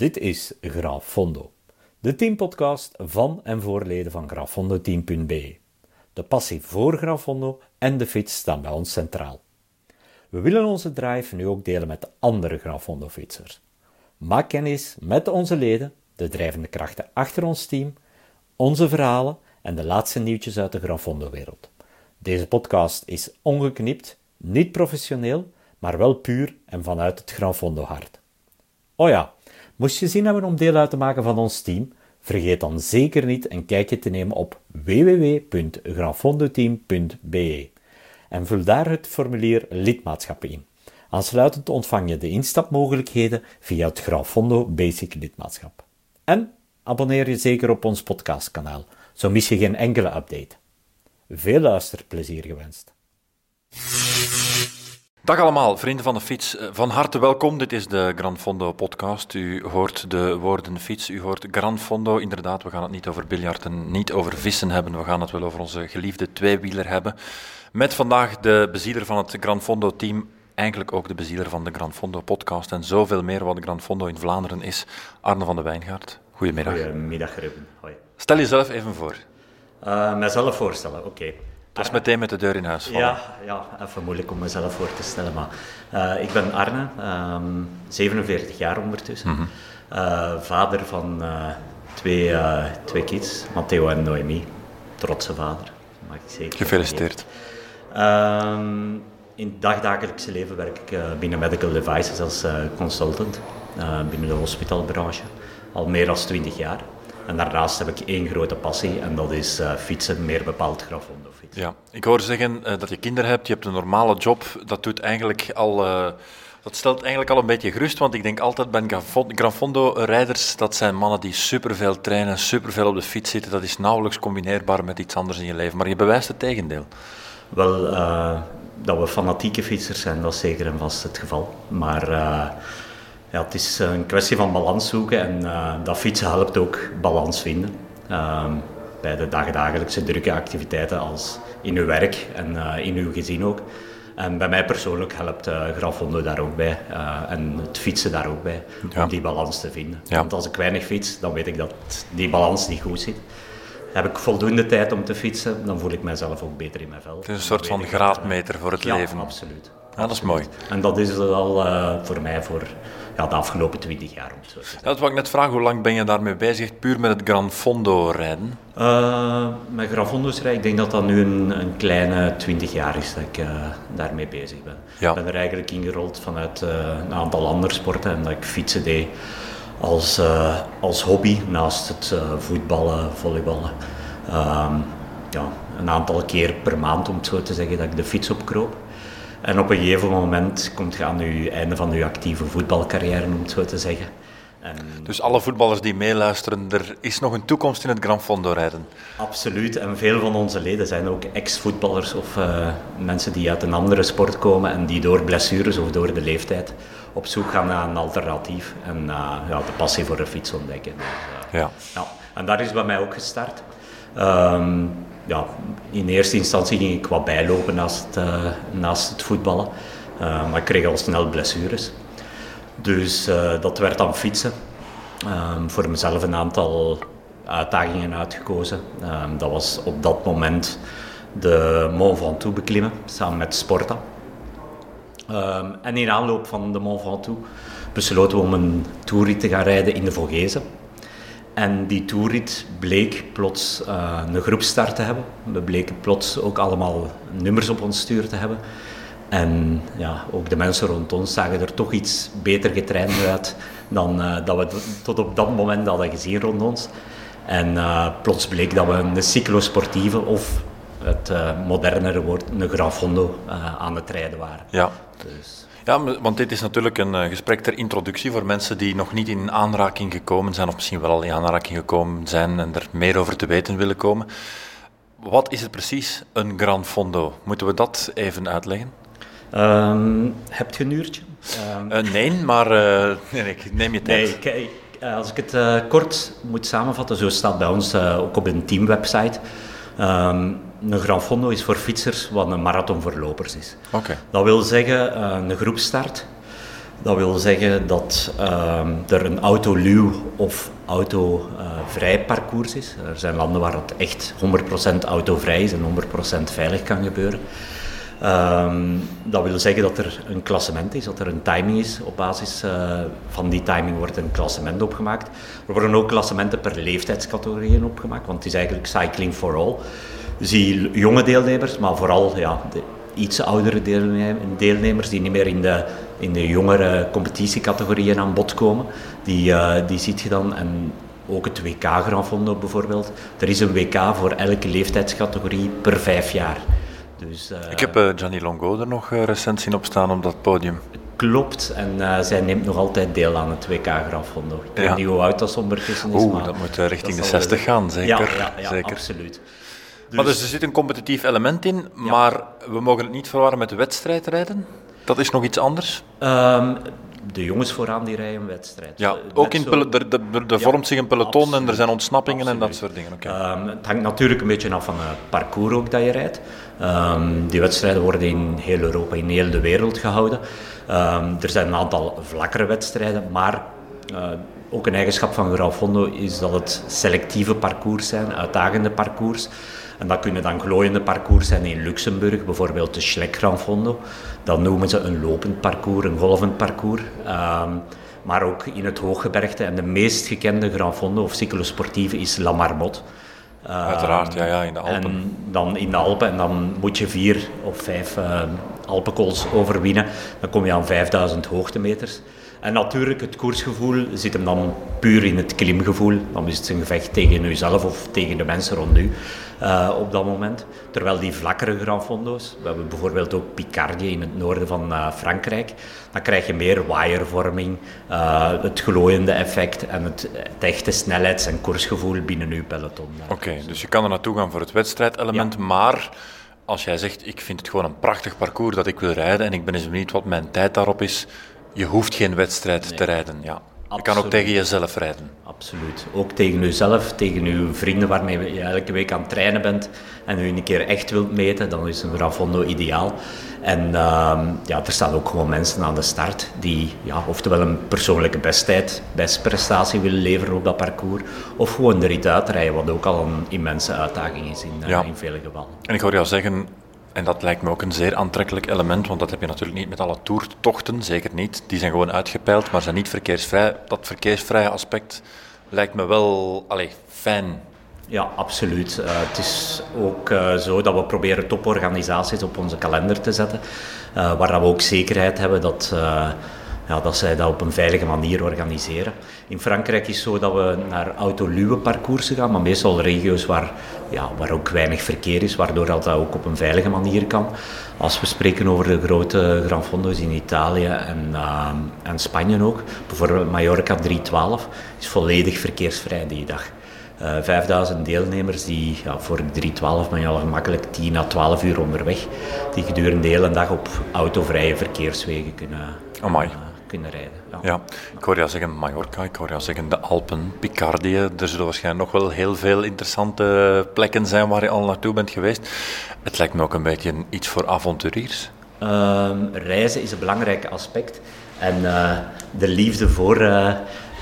Dit is Graaf Fondo, de teampodcast van en voor leden van graaffondoteam.be. De passie voor Grafondo en de fiets staan bij ons centraal. We willen onze drive nu ook delen met de andere Grafondo-fietsers. Maak kennis met onze leden, de drijvende krachten achter ons team, onze verhalen en de laatste nieuwtjes uit de Grafondo-wereld. Deze podcast is ongeknipt, niet professioneel, maar wel puur en vanuit het Grafondo-hart. Oh ja, moest je zin hebben om deel uit te maken van ons team? Vergeet dan zeker niet een kijkje te nemen op www.grafondoteam.be en vul daar het formulier lidmaatschap in. Aansluitend ontvang je de instapmogelijkheden via het Grafondo Basic lidmaatschap. En abonneer je zeker op ons podcastkanaal, zo mis je geen enkele update. Veel luisterplezier gewenst. Dag allemaal, vrienden van de fiets. Eh, van harte welkom. Dit is de Gran Fondo podcast. U hoort de woorden fiets, u hoort Gran Fondo. Inderdaad, we gaan het niet over biljarten, niet over vissen hebben. We gaan het wel over onze geliefde tweewieler hebben. Met vandaag de bezieler van het Gran Fondo team, eigenlijk ook de bezieler van de Gran Fondo podcast en zoveel meer wat Gran Fondo in Vlaanderen is, Arne van de Wijngaard. Goedemiddag. Goedemiddag, Ruben. Hoi. Stel jezelf even voor. Uh, mijzelf voorstellen, oké. Dat is meteen met de deur in huis vallen. Ja, ja, even moeilijk om mezelf voor te stellen. Maar uh, ik ben Arne, um, 47 jaar ondertussen. Mm -hmm. uh, vader van uh, twee, twee kids, Matteo en Noemi. Trotse vader, mag ik zeker. Gefeliciteerd. Um, in het dagdagelijkse leven werk ik binnen Medical Devices als consultant binnen de hospitalbranche. Al meer dan 20 jaar. En daarnaast heb ik één grote passie en dat is fietsen, meer bepaald Ja, ik hoor zeggen uh, dat je kinderen hebt, je hebt een normale job. Dat doet eigenlijk al... Uh, dat stelt eigenlijk al een beetje gerust, want ik denk altijd bij Granfondo-rijders, dat zijn mannen die superveel trainen, superveel op de fiets zitten. Dat is nauwelijks combineerbaar met iets anders in je leven. Maar je bewijst het tegendeel. Wel, dat we fanatieke fietsers zijn, dat is zeker en vast het geval. Maar ja, het is een kwestie van balans zoeken en uh, dat fietsen helpt ook balans vinden. Uh, bij de dagdagelijkse drukke activiteiten als in uw werk en uh, in uw gezin ook. En bij mij persoonlijk helpt uh, grafhonden daar ook bij en het fietsen daar ook bij ja. om die balans te vinden. Ja. Want als ik weinig fiets, dan weet ik dat die balans niet goed zit. Heb ik voldoende tijd om te fietsen, dan voel ik mezelf ook beter in mijn vel. Het is een soort van graadmeter voor het ja, leven. absoluut. Ja, dat is mooi. En dat is het al voor mij voor ja, de afgelopen twintig jaar. Om zo ja, dat wou ik net vragen, hoe lang ben je daarmee bezig, puur met het Gran Fondo rijden? Uh, met Gran Fondo's rijden, ik denk dat dat nu een, een kleine twintig jaar is dat ik uh, daarmee bezig ben. Ja. Ik ben er eigenlijk ingerold vanuit een aantal andere sporten en dat ik fietsen deed als, als hobby naast het voetballen, volleyballen. ja, een aantal keer per maand, om het zo te zeggen, dat ik de fiets opkroop. En op een gegeven moment komt je aan het einde van je actieve voetbalcarrière, om het zo te zeggen. En... Dus alle voetballers die meeluisteren, er is nog een toekomst in het Gran Fondo rijden? Absoluut. En veel van onze leden zijn ook ex-voetballers of uh, mensen die uit een andere sport komen en die door blessures of door de leeftijd op zoek gaan naar een alternatief en uh, ja, de passie voor de fiets ontdekken. Dus, uh, ja. ja. En daar is bij mij ook gestart. Um, in eerste instantie ging ik wat bijlopen naast, uh, naast het voetballen. Uh, maar ik kreeg al snel blessures. Dus uh, dat werd dan fietsen. Um, voor mezelf een aantal uitdagingen uitgekozen. Um, dat was op dat moment de Mont Ventoux beklimmen, samen met Sporta. Um, en in aanloop van de Mont Ventoux besloten we om een toerrit te gaan rijden in de Vogezen. En die toerrit bleek plots uh, een groepstart te hebben. We bleken plots ook allemaal nummers op ons stuur te hebben. En ja, ook de mensen rond ons zagen er toch iets beter getraind uit dan uh, dat we tot op dat moment hadden gezien rond ons. En uh, plots bleek dat we een cyclosportieve of het modernere woord, een grafondo aan het rijden waren. Ja. Dus. Ja, want dit is natuurlijk een uh, gesprek ter introductie voor mensen die nog niet in aanraking gekomen zijn, of misschien wel al in aanraking gekomen zijn en er meer over te weten willen komen. Wat is het precies, een Gran Fondo? Moeten we dat even uitleggen? Um, heb je een uurtje? Um... Uh, nee, maar uh, nee, neem je tijd. Nee, kijk, als ik het kort moet samenvatten, zo staat bij ons ook op een teamwebsite. Um, een Gran Fondo is voor fietsers wat een marathon voor lopers is. Okay. Dat wil zeggen, uh, een groepstart. Dat wil zeggen dat ehm, er een autoluw of autovrij parcours is. Er zijn landen waar het echt 100% autovrij is en 100% veilig kan gebeuren. Ehm, dat wil zeggen dat er een klassement is, dat er een timing is. Op basis uh, van die timing wordt een klassement opgemaakt. Er worden ook klassementen per leeftijdscategorieën opgemaakt, want het is eigenlijk cycling for all. Die jonge deelnemers, maar vooral ja, de iets oudere deelnemers die niet meer in de, in de jongere competitiecategorieën aan bod komen, die, uh, die ziet je dan. En ook het WK Grand Fondo bijvoorbeeld. Er is een WK voor elke leeftijdscategorie per vijf jaar. Dus, uh, ik heb uh, Gianni Longo er nog recent zien opstaan op dat podium. Klopt, en zij neemt nog altijd deel aan het WK Grand Fondo. Ik weet ja. niet hoe oud dat ondertussen is. Oeh, dat moet richting de 60 gaan, zeker. Ja, ja, ja zeker. absoluut. Dus... Maar dus er zit een competitief element in, maar we mogen het niet verwarren met wedstrijdrijden? Dat is nog iets anders? Um, de jongens vooraan die rijden een wedstrijd. Ja, ook in zo... er, er, vormt zich een peloton absoluut, en er zijn ontsnappingen absoluut. en dat soort dingen. Okay. Um, het hangt natuurlijk een beetje af van het parcours ook dat je rijdt. Um, die wedstrijden worden in heel Europa, in heel de wereld gehouden. Um, er zijn een aantal vlakkere wedstrijden, maar uh, ook een eigenschap van Graufondo is dat het selectieve parcours zijn, uitdagende parcours. En dat kunnen dan glooiende parcours zijn in Luxemburg, bijvoorbeeld de Schlek Grand Fondo. Dat noemen ze een lopend parcours, een golvend parcours. Um, maar ook in het hooggebergte. En de meest gekende Grand Fondo of cyclosportieve is La Marmotte. Um, Uiteraard, ja, ja, in de Alpen. En dan in de Alpen, en dan moet je vier of vijf uh, overwinnen. Dan kom je aan 5000 hoogtemeters. En natuurlijk, het koersgevoel zit hem dan puur in het klimgevoel. Dan is het een gevecht tegen uzelf of tegen de mensen rond u uh, op dat moment. Terwijl die vlakkere Grand Fondo's, we hebben bijvoorbeeld ook Picardie in het noorden van uh, Frankrijk, dan krijg je meer waaiervorming, uh, het glooiende effect en het, het, echte snelheids- en koersgevoel binnen uw peloton. Oké, okay, dus je kan er naartoe gaan voor het wedstrijdelement, ja. maar als jij zegt, ik vind het gewoon een prachtig parcours dat ik wil rijden en ik ben eens benieuwd wat mijn tijd daarop is, je hoeft geen wedstrijd nee. te rijden. Ja. Je kan ook tegen jezelf rijden. Absoluut. Ook tegen jezelf, tegen uw vrienden waarmee je elke week aan het trainen bent en u een keer echt wilt meten, dan is een Rafondo ideaal. En uh, ja, er staan ook gewoon mensen aan de start die ja, oftewel een persoonlijke besttijd, bestprestatie willen leveren op dat parcours, of gewoon de rit uitrijden, wat ook al een immense uitdaging is in, uh, ja. in vele gevallen. En ik hoor jou zeggen, en dat lijkt me ook een zeer aantrekkelijk element, want dat heb je natuurlijk niet met alle toertochten, zeker niet. Die zijn gewoon uitgepeild, maar zijn niet verkeersvrij. Dat verkeersvrije aspect lijkt me wel allez, fijn. Ja, absoluut. Uh, het is ook uh, zo dat we proberen toporganisaties op onze kalender te zetten, uh, waar we ook zekerheid hebben dat ja, dat zij dat op een veilige manier organiseren. In Frankrijk is het zo dat we naar autoluwe parcoursen gaan, maar meestal regio's waar, ja, waar ook weinig verkeer is, waardoor dat ook op een veilige manier kan. Als we spreken over de grote Gran Fondo's in Italië en, uh, en Spanje ook, bijvoorbeeld Mallorca 312, is volledig verkeersvrij die dag. Uh, 5000 deelnemers die ja, voor 312 ben je al gemakkelijk 10 à 12 uur onderweg, die gedurende de hele dag op autovrije verkeerswegen kunnen, Amai. Kunnen rijden. Ja. ja. ik hoor jou zeggen Mallorca, ik hoor jou zeggen de Alpen, Picardie. Er zullen waarschijnlijk nog wel heel veel interessante plekken zijn waar je al naartoe bent geweest. Het lijkt me ook een beetje iets voor avonturiers. Um, reizen is een belangrijk aspect. En uh, de liefde voor, uh,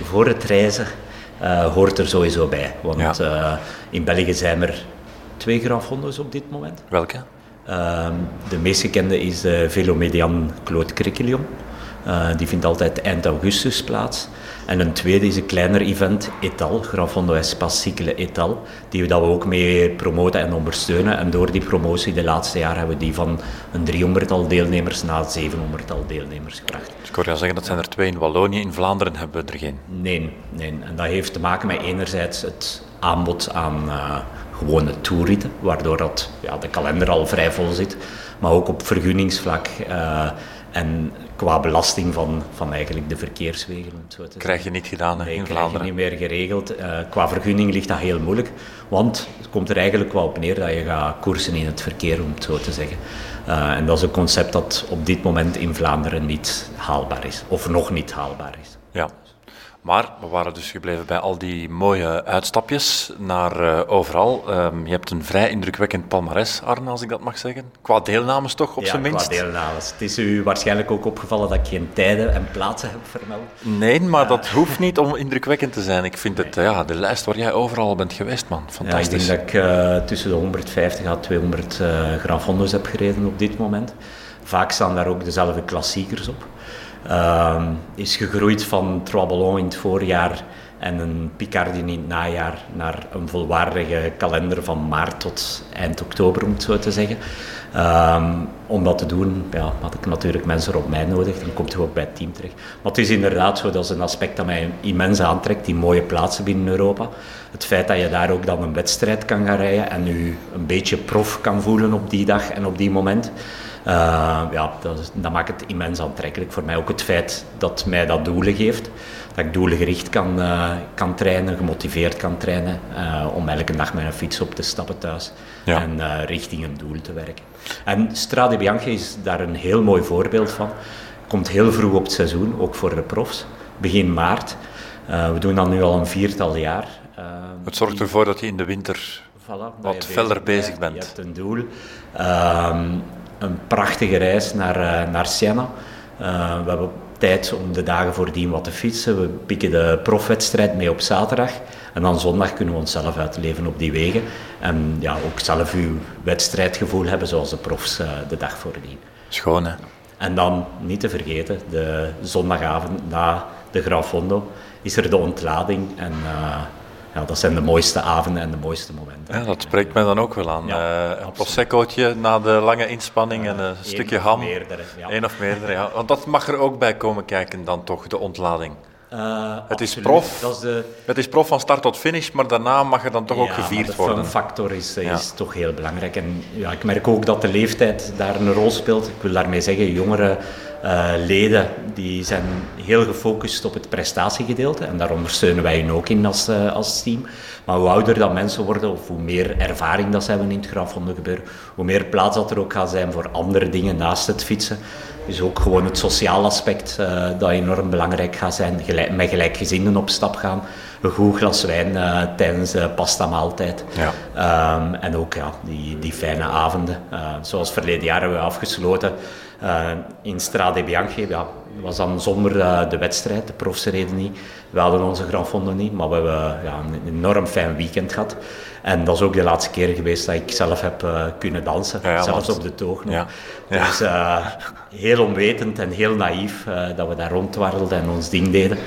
voor het reizen uh, hoort er sowieso bij. Want ja. in België zijn er twee Grand Fondo's op dit moment. Welke? Ehm, de meest gekende is de Velomedian Claude Criquelion. Uh, die vindt altijd eind augustus plaats. En een tweede is een kleiner event, Etal, Grand Fondo Espace Cycle Etal, die we, dat we ook mee promoten en ondersteunen. En door die promotie de laatste jaren hebben we die van een 300-tal deelnemers naar 700-tal deelnemers gebracht. Dus ik hoor zeggen, dat zijn er twee in Wallonië, in Vlaanderen hebben we er geen? Nee, nee. en dat heeft te maken met enerzijds het aanbod aan uh, gewone toerritten, waardoor dat, ja, de kalender al vrij vol zit, maar ook op vergunningsvlak... Uh, en qua belasting van, van eigenlijk de verkeerswegen. Om zo te krijg je niet gedaan nee, in Vlaanderen? krijg je niet meer geregeld. Uh, qua vergunning ligt dat heel moeilijk, want het komt er eigenlijk wel op neer dat je gaat koersen in het verkeer, om het zo te zeggen. Uh, en dat is een concept dat op dit moment in Vlaanderen niet haalbaar is, of nog niet haalbaar is. Ja. Maar we waren dus gebleven bij al die mooie uitstapjes naar uh, overal. Um, je hebt een vrij indrukwekkend palmares, Arne, als ik dat mag zeggen. Qua deelnames toch, op ja, zijn minst? qua deelnames. Het is u waarschijnlijk ook opgevallen dat ik geen tijden en plaatsen heb vermeld. Nee, maar uh. dat hoeft niet om indrukwekkend te zijn. Ik vind het, ja, de lijst waar jij overal bent geweest, man. Fantastisch. Ja, ik denk dat ik uh, tussen de 150 à 200 Grand Fondo's heb gereden op dit moment. Vaak staan daar ook dezelfde klassiekers op. Uh, is gegroeid van Trois in het voorjaar en een Picardie in het najaar naar een volwaardige kalender van maart tot eind oktober, om het zo te zeggen. Um, om dat te doen ja, had ik natuurlijk mensen op mij nodig, dan komt je ook bij het team terecht. Maar het is inderdaad zo, dat is een aspect dat mij immens aantrekt, die mooie plaatsen binnen Europa. Het feit dat je daar ook dan een wedstrijd kan gaan rijden en je een beetje prof kan voelen op die dag en op die moment. Uh, ja, dat, dat, maakt het immens aantrekkelijk voor mij. Ook het feit dat mij dat doelen geeft. Dat ik doelgericht kan, uh, kan trainen, gemotiveerd kan trainen. Uh, om elke dag met een fiets op te stappen thuis. Ja. En richting een doel te werken. En Strade Bianchi is daar een heel mooi voorbeeld van. Komt heel vroeg op het seizoen, ook voor de profs. Begin maart. we doen dat nu al een viertal jaar. het zorgt ervoor dat je in de winter voilà, wat feller bezig bent. Je hebt een doel. Ehm, een prachtige reis naar, uh, naar Siena. Uh, we hebben tijd om de dagen voordien wat te fietsen. We pikken de profwedstrijd mee op zaterdag. En dan zondag kunnen we onszelf uitleven op die wegen. En ja, ook zelf uw wedstrijdgevoel hebben zoals de profs uh, de dag voordien. Schoon hè? En dan, niet te vergeten, de zondagavond na de Grafondo is er de ontlading. En ja, dat zijn de mooiste avonden en de mooiste momenten. Ja, dat spreekt mij dan ook wel aan. Ja, uh, een proseccootje na de lange inspanning en een stukje ham. Meerdere, ja. Eén of meerdere, ja. Want dat mag er ook bij komen kijken dan toch, de ontlading. Uh, het, is prof, dat is de... het is prof van start tot finish, maar daarna mag er dan toch ook gevierd worden. de factor is, is toch heel belangrijk. En ja, ik merk ook dat de leeftijd daar een rol speelt. Ik wil daarmee zeggen, jongeren uh, leden die zijn heel gefocust op het prestatiegedeelte en daar ondersteunen wij hen ook in als, uh, als team. Maar hoe ouder dat mensen worden of hoe meer ervaring dat ze hebben in het grafhondengebeuren, hoe meer plaats dat er ook gaat zijn voor andere dingen naast het fietsen. Dus ook gewoon het sociaal aspect uh, dat enorm belangrijk gaat zijn. Gelijk, met gelijkgezinden op stap gaan. Een goed glas wijn uh, tijdens de pasta maaltijd. Ja. Um, en ook ja, die, die fijne avonden. Uh, zoals verleden jaar hebben we afgesloten in Strade Bianchi. Ja, dat was dan zonder de wedstrijd. De profs reden niet. We hadden onze Grand Fondo niet. Maar we hebben ja, een enorm fijn weekend gehad. En dat is ook de laatste keer geweest dat ik zelf heb uh, kunnen dansen, ja, zelfs want... op de toog nog. Ja. Dus uh, heel onwetend en heel naïef uh, dat we daar rondwarrelden en ons ding deden.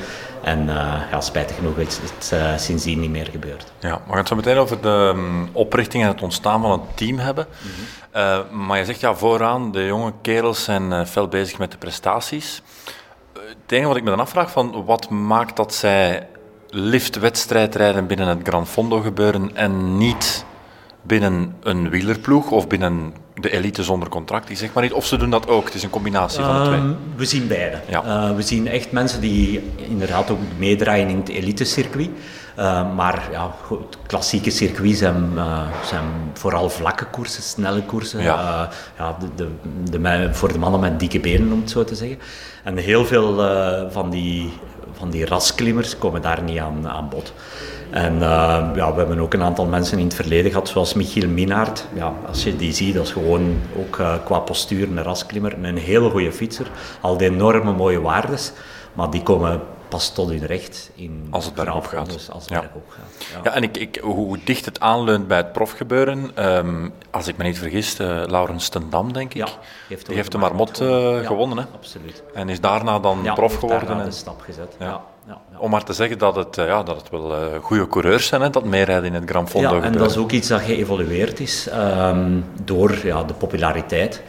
En ja, spijtig genoeg is het sindsdien niet meer gebeurd. Ja, we gaan het zo meteen over de um, oprichting en het ontstaan van het team hebben. Mm -hmm. maar je zegt ja, vooraan, de jonge kerels zijn fel bezig met de prestaties. Het enige wat ik me dan afvraag, van wat maakt dat zij liftwedstrijdrijden binnen het Gran Fondo gebeuren en niet binnen een wielerploeg of binnen de elite zonder contract, die zeg maar niet. Of ze doen dat ook, het is een combinatie van de twee. Um, we zien beide. Ja. Uh, we zien echt mensen die inderdaad ook meedraaien in het elitecircuit. Uh, maar ja, goed, klassieke circuits zijn, uh, zijn vooral vlakke koersen, snelle koersen. Ja. ja, de, de, de, voor de mannen met dikke benen, om het zo te zeggen. En heel veel van die van die rasklimmers komen daar niet aan, aan bod. En uh, ja, we hebben ook een aantal mensen in het verleden gehad, zoals Michiel Minaert. Ja, als je die ziet, dat is gewoon ook uh, qua postuur een rasklimmer. Een hele goede fietser. Al die enorme mooie waardes. Maar die komen pas tot hun recht in als het bergop gaat. Dus als het ja. bergop gaat. Ja. ja, en ik, ik, hoe dicht het aanleunt bij het profgebeuren, um, als ik me niet vergis, uh, Laurens ten Dam, denk ik, ja, heeft die heeft de Marmot gewonnen. Hè? absoluut. En is daarna dan prof geworden. en... de stap gezet. Ja. Om maar te zeggen dat het, uh, ja, dat het wel goede coureurs zijn, hè, dat meerijden in het Gran Fondo Ja, en gebeuren. dat is ook iets dat geëvolueerd is um, door ja, de populariteit.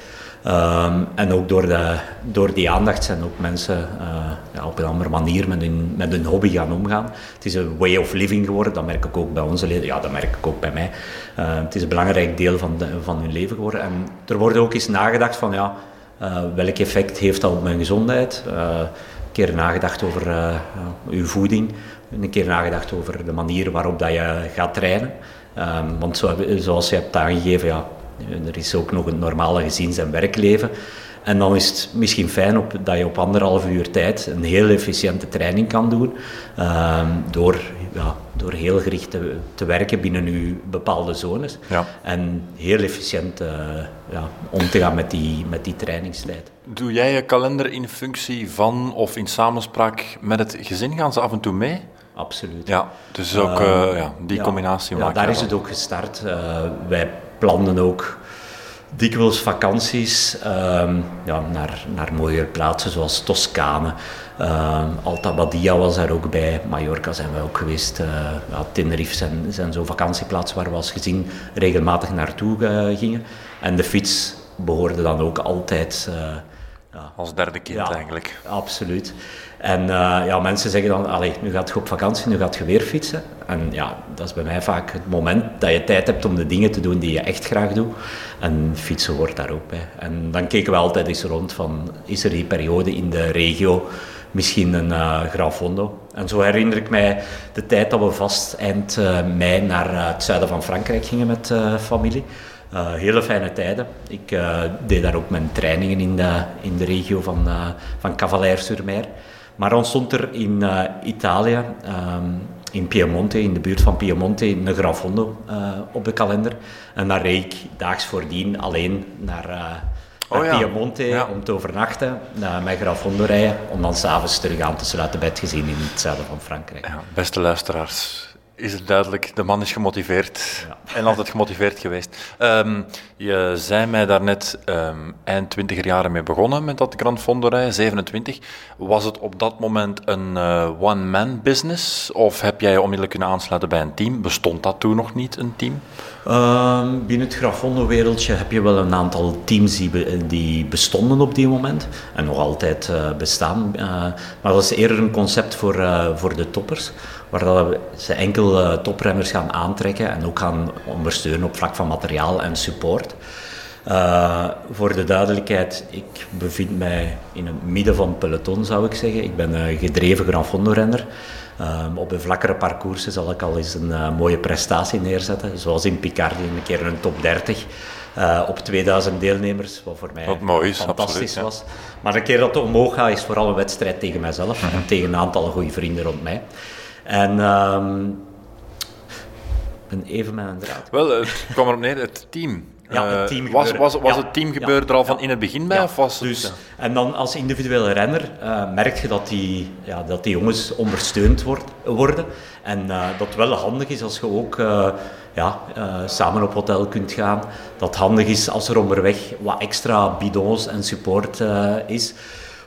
Um, en ook door, de, door die aandacht zijn ook mensen uh, ja, op een andere manier met hun, met hun hobby gaan omgaan. Het is een way of living geworden, dat merk ik ook bij onze leden, ja, dat merk ik ook bij mij. Uh, het is een belangrijk deel van, de, van hun leven geworden. En er wordt ook eens nagedacht van, ja, uh, welk effect heeft dat op mijn gezondheid? Een keer nagedacht over uw voeding, een keer nagedacht over de manier waarop dat je gaat trainen. Um, want zo, zoals je hebt aangegeven, ja, er is ook nog een normale gezins- en werkleven. En dan is het misschien fijn op, dat je op anderhalf uur tijd een heel efficiënte training kan doen. ehm, door, ja, door heel gericht te, te werken binnen je bepaalde zones. Ja. En heel efficiënt eh, ja, om te gaan met die, met die trainingstijd. Doe jij je kalender in functie van of in samenspraak met het gezin? Gaan ze af en toe mee? Absoluut. Ja, dus ook eh, ja, die Ja, combinatie Ja, maakt daar is het ook gestart. Eh, wij planden ook dikwijls vakanties ehm, ja, naar, naar mooie plaatsen zoals Toscane. Ehm, Alta Badia was daar ook bij. Mallorca zijn we ook geweest. eh ja, Tenerife zijn, zijn zo vakantieplaatsen waar we als gezin regelmatig naartoe eh, gingen. En de fiets behoorde dan ook altijd... eh, ja, Als derde kind Ja. eigenlijk. Absoluut. En ja, mensen zeggen dan, allee, nu gaat je op vakantie, nu gaat je weer fietsen. En ja, dat is bij mij vaak het moment dat je tijd hebt om de dingen te doen die je echt graag doet. En fietsen hoort daar ook bij. En dan keken we altijd eens rond van, is er die periode in de regio misschien een eh Gran Fondo? En zo herinner ik mij de tijd dat we vast eind eh, mei naar eh, het zuiden van Frankrijk gingen met eh, familie. Eh, hele fijne tijden. Ik eh, deed daar ook mijn trainingen in de, in de regio van, eh van Cavalaire-sur-Mer. Maar dan stond er in eh, Italië, ehm, in Piemonte, in de buurt van Piemonte, een Gran Fondo eh, op de kalender. En daar reed ik daags voordien alleen naar, eh naar Oh ja. Piemonte Ja. om te overnachten, naar mijn Gran Fondo rijden, om dan s'avonds terug aan te sluiten bij het gezin in het zuiden van Frankrijk. Ja, beste luisteraars, is het duidelijk, de man is gemotiveerd en altijd gemotiveerd geweest. Ehm, je zei mij daarnet ehm eind twintiger jaren mee begonnen met dat Grand Fondo rijden, 27. Was het op dat moment een eh, one-man business of heb jij je onmiddellijk kunnen aansluiten bij een team? Bestond dat toen nog niet, een team? Ehm, binnen het Grafondo-wereldje heb je wel een aantal teams die, be- die bestonden op die moment en nog altijd eh, bestaan. Eh, maar dat is eerder een concept voor, voor de toppers, waar dat ze enkel eh, toprenners gaan aantrekken en ook gaan ondersteunen op vlak van materiaal en support. Eh, voor de duidelijkheid, ik bevind mij in het midden van het peloton, zou ik zeggen. Ik ben een gedreven Gran Fondo-renner. Ehm, op de vlakkere parcoursen zal ik al eens een eh, mooie prestatie neerzetten. Zoals in Picardie een keer een top 30 eh, op 2000 deelnemers. Wat voor mij Wat mooi is, fantastisch absoluut, ja. was. Maar een keer dat het omhoog gaat, is vooral een wedstrijd tegen mijzelf. Mhm. En tegen een aantal goede vrienden rond mij. En ehm, ik ben even mijn draad. Wel, het kwam erop neer, het team. Ja, het Eh, team was, was, was Ja, het team ja, gebeuren er al van in het begin bij? Of was dus. En dan als individuele renner eh, merk je dat die, ja, dat die jongens ondersteund wordt, worden. En eh, dat wel handig is als je ook ja, samen op hotel kunt gaan. Dat handig is als er onderweg wat extra bidons en support is.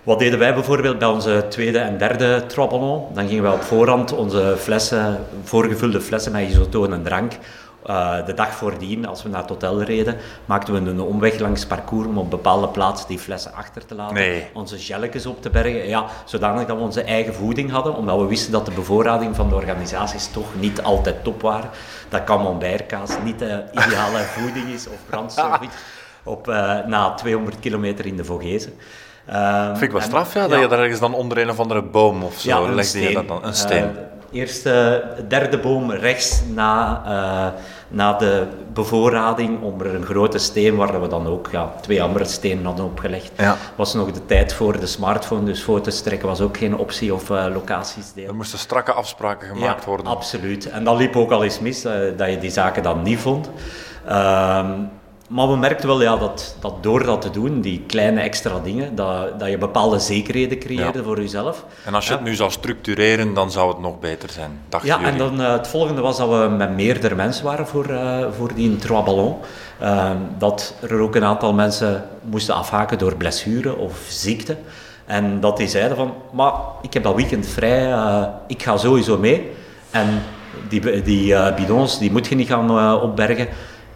Wat deden wij bijvoorbeeld bij onze tweede en derde traballon? Dan gingen wij op voorhand onze flessen, voorgevulde flessen met isotoon en drank eh, de dag voordien, als we naar het hotel reden, maakten we een omweg langs parcours om op bepaalde plaatsen die flessen achter te laten. Nee. Onze gelletjes op te bergen. Ja, zodanig dat we onze eigen voeding hadden, omdat we wisten dat de bevoorrading van de organisaties toch niet altijd top waren. Dat camembertkaas niet de ideale voeding is, of brandstof op, eh, na 200 kilometer in de Vogezen. Ehm, Vind ik wel en- straf, ja, dat je daar ergens dan onder een of andere boom of zo ja, legde je dat dan? Een steen. Eh, eerste, derde boom rechts na, eh, na de bevoorrading, onder een grote steen waar we dan ook ja, twee andere stenen hadden opgelegd. Ja. Was nog de tijd voor de smartphone, dus foto's trekken was ook geen optie of eh, locaties delen. er moesten strakke afspraken gemaakt ja, worden. absoluut. En dat liep ook al eens mis, eh, dat je die zaken dan niet vond. Ehm, maar we merkten wel ja, dat, dat door dat te doen, die kleine extra dingen, dat, dat je bepaalde zekerheden creëerde Ja. voor jezelf. En als je het nu zou structureren, dan zou het nog beter zijn, dachten Ja, jullie? en dan eh, het volgende was dat we met meerdere mensen waren voor, eh, voor die trois ballons. Ehm, dat er ook een aantal mensen moesten afhaken door blessure of ziekte. En dat die zeiden van, maar ik heb dat weekend vrij, eh, ik ga sowieso mee. En die, die bidons, die moet je niet gaan opbergen.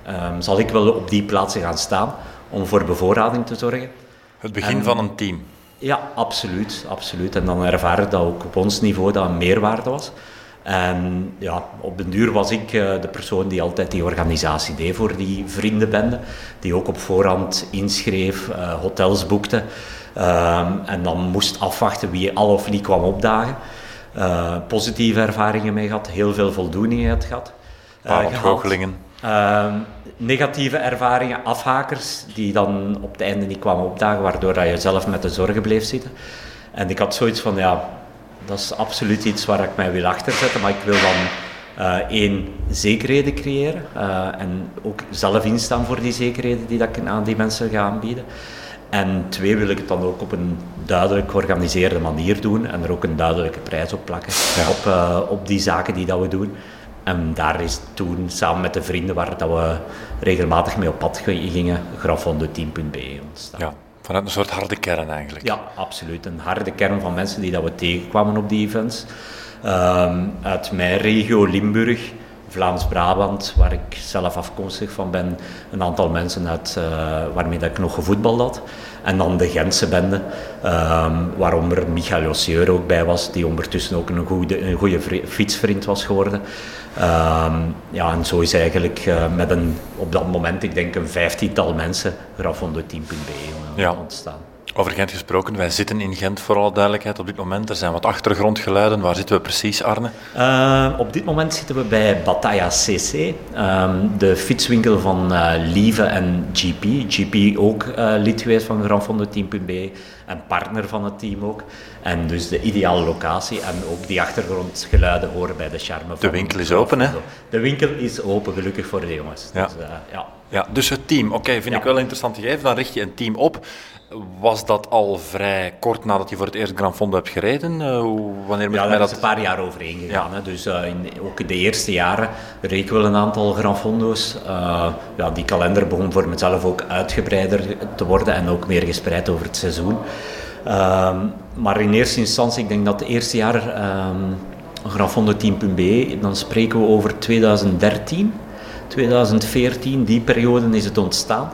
Ehm, zal ik wel op die plaatsen gaan staan om voor bevoorrading te zorgen. Het begin en- van een team. Ja, absoluut, absoluut. En dan ervaren dat ook op ons niveau dat een meerwaarde was. En ja, op den duur was ik eh, de persoon die altijd die organisatie deed voor die vriendenbende. Die ook op voorhand inschreef, eh, hotels boekte. Ehm, en dan moest afwachten wie al of niet kwam opdagen. Eh, positieve ervaringen mee gehad, heel veel voldoening uit gehad. eh, Paar ontgoochelingen. Ehm, negatieve ervaringen, afhakers die dan op het einde niet kwamen opdagen, waardoor dat je zelf met de zorgen bleef zitten. En ik had zoiets van, ja, dat is absoluut iets waar ik mij wil achterzetten, maar ik wil dan uh, één, zekerheden creëren uh, en ook zelf instaan voor die zekerheden die dat ik aan die mensen ga aanbieden. En twee, wil ik het dan ook op een duidelijk georganiseerde manier doen en er ook een duidelijke prijs op plakken op, uh, op die zaken die dat we doen. En daar is toen, samen met de vrienden waar dat we regelmatig mee op pad gingen, grafondo10.be ontstaan. Ja, vanuit een soort harde kern eigenlijk. Ja, absoluut. Een harde kern van mensen die dat we tegenkwamen op die events. Um, uit mijn regio Limburg, Vlaams-Brabant, waar ik zelf afkomstig van ben, een aantal mensen uit, uh, waarmee dat ik nog gevoetbald had. En dan de Gentse bende, um, waaronder Michael Jossieur ook bij was, die ondertussen ook een goede, een goede fietsvriend was geworden. Um, ja, en zo is eigenlijk uh, met een, op dat moment, ik denk een vijftiental mensen, grafondo10.be ja. ontstaan. Over Gent gesproken, wij zitten in Gent voor alle duidelijkheid op dit moment. Er zijn wat achtergrondgeluiden. Waar zitten we precies, Arne? Uh, op dit moment zitten we bij Bataya CC, um, de fietswinkel van uh, Lieve en GP. GP ook uh, lid geweest van Team.be en partner van het team ook. En dus de ideale locatie en ook die achtergrondgeluiden horen bij de charme De winkel is open, hè? De winkel is open, gelukkig voor de jongens. Ja. Dus, ja. Ja, dus het team. Oké, okay, vind ja. ik wel interessant gegeven. Dan richt je een team op. Was dat al vrij kort nadat je voor het eerst Grand Fondo hebt gereden? Uh, wanneer ja, daar is een paar jaar overheen gegaan. Ja. Hè. Dus uh, in, ook de eerste jaren reed ik wel een aantal Grand Fondo's. Uh, ja, die kalender begon voor mezelf ook uitgebreider te worden en ook meer gespreid over het seizoen. Ehm, maar in eerste instantie, ik denk dat het eerste jaar um, Grand Fondo Team.be, dan spreken we over 2013, 2014, die periode is het ontstaan.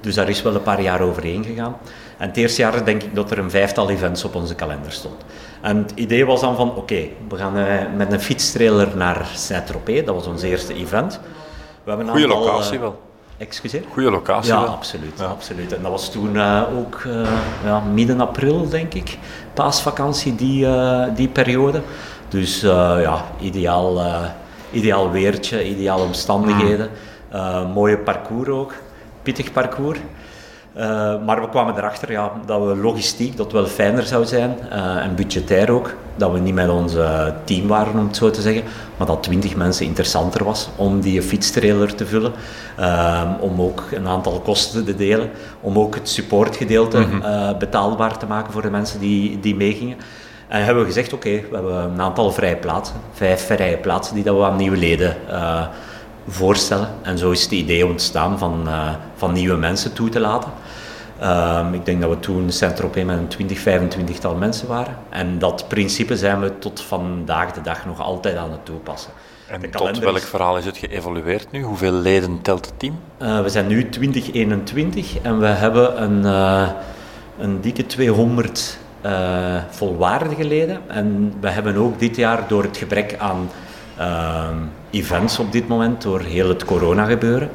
Dus daar is wel een paar jaar overheen gegaan. En het eerste jaar denk ik dat er een vijftal events op onze kalender stond. En het idee was dan van, oké, we gaan uh, met een fietstrailer naar Saint-Tropez. Dat was ons eerste event. We hebben Goeie aantal, locatie uh, wel. Excuseer? Goeie locatie ja, wel. Absoluut, ja, absoluut. En dat was toen uh, ook ja, midden april, denk ik. Paasvakantie, die, die periode. Dus ja, ideaal, ideaal weertje, ideale omstandigheden. Mm. mooie parcours ook pittig parcours. Uh, maar we kwamen erachter ja, dat we logistiek dat wel fijner zou zijn uh, en budgetair ook. Dat we niet met ons team waren, om het zo te zeggen, maar dat 20 mensen interessanter was om die fietstrailer te vullen. Uh, om ook een aantal kosten te delen. Om ook het supportgedeelte -hmm. betaalbaar te maken voor de mensen die, die meegingen. En hebben we gezegd: oké, okay, we hebben een aantal vrije plaatsen, vijf vrije plaatsen die dat we aan nieuwe leden voorstellen. En zo is het idee ontstaan van, uh, van nieuwe mensen toe te laten. Um, ik denk dat we toen Saint-Tropez met een 20, 25 tal mensen waren. En dat principe zijn we tot vandaag de dag nog altijd aan het toepassen. En tot welk verhaal is het geëvolueerd nu? Hoeveel leden telt het team? Uh, we zijn nu 2021 en we hebben een, uh, een dikke 200 uh, volwaardige leden. En we hebben ook dit jaar door het gebrek aan events op dit moment door heel het corona gebeuren.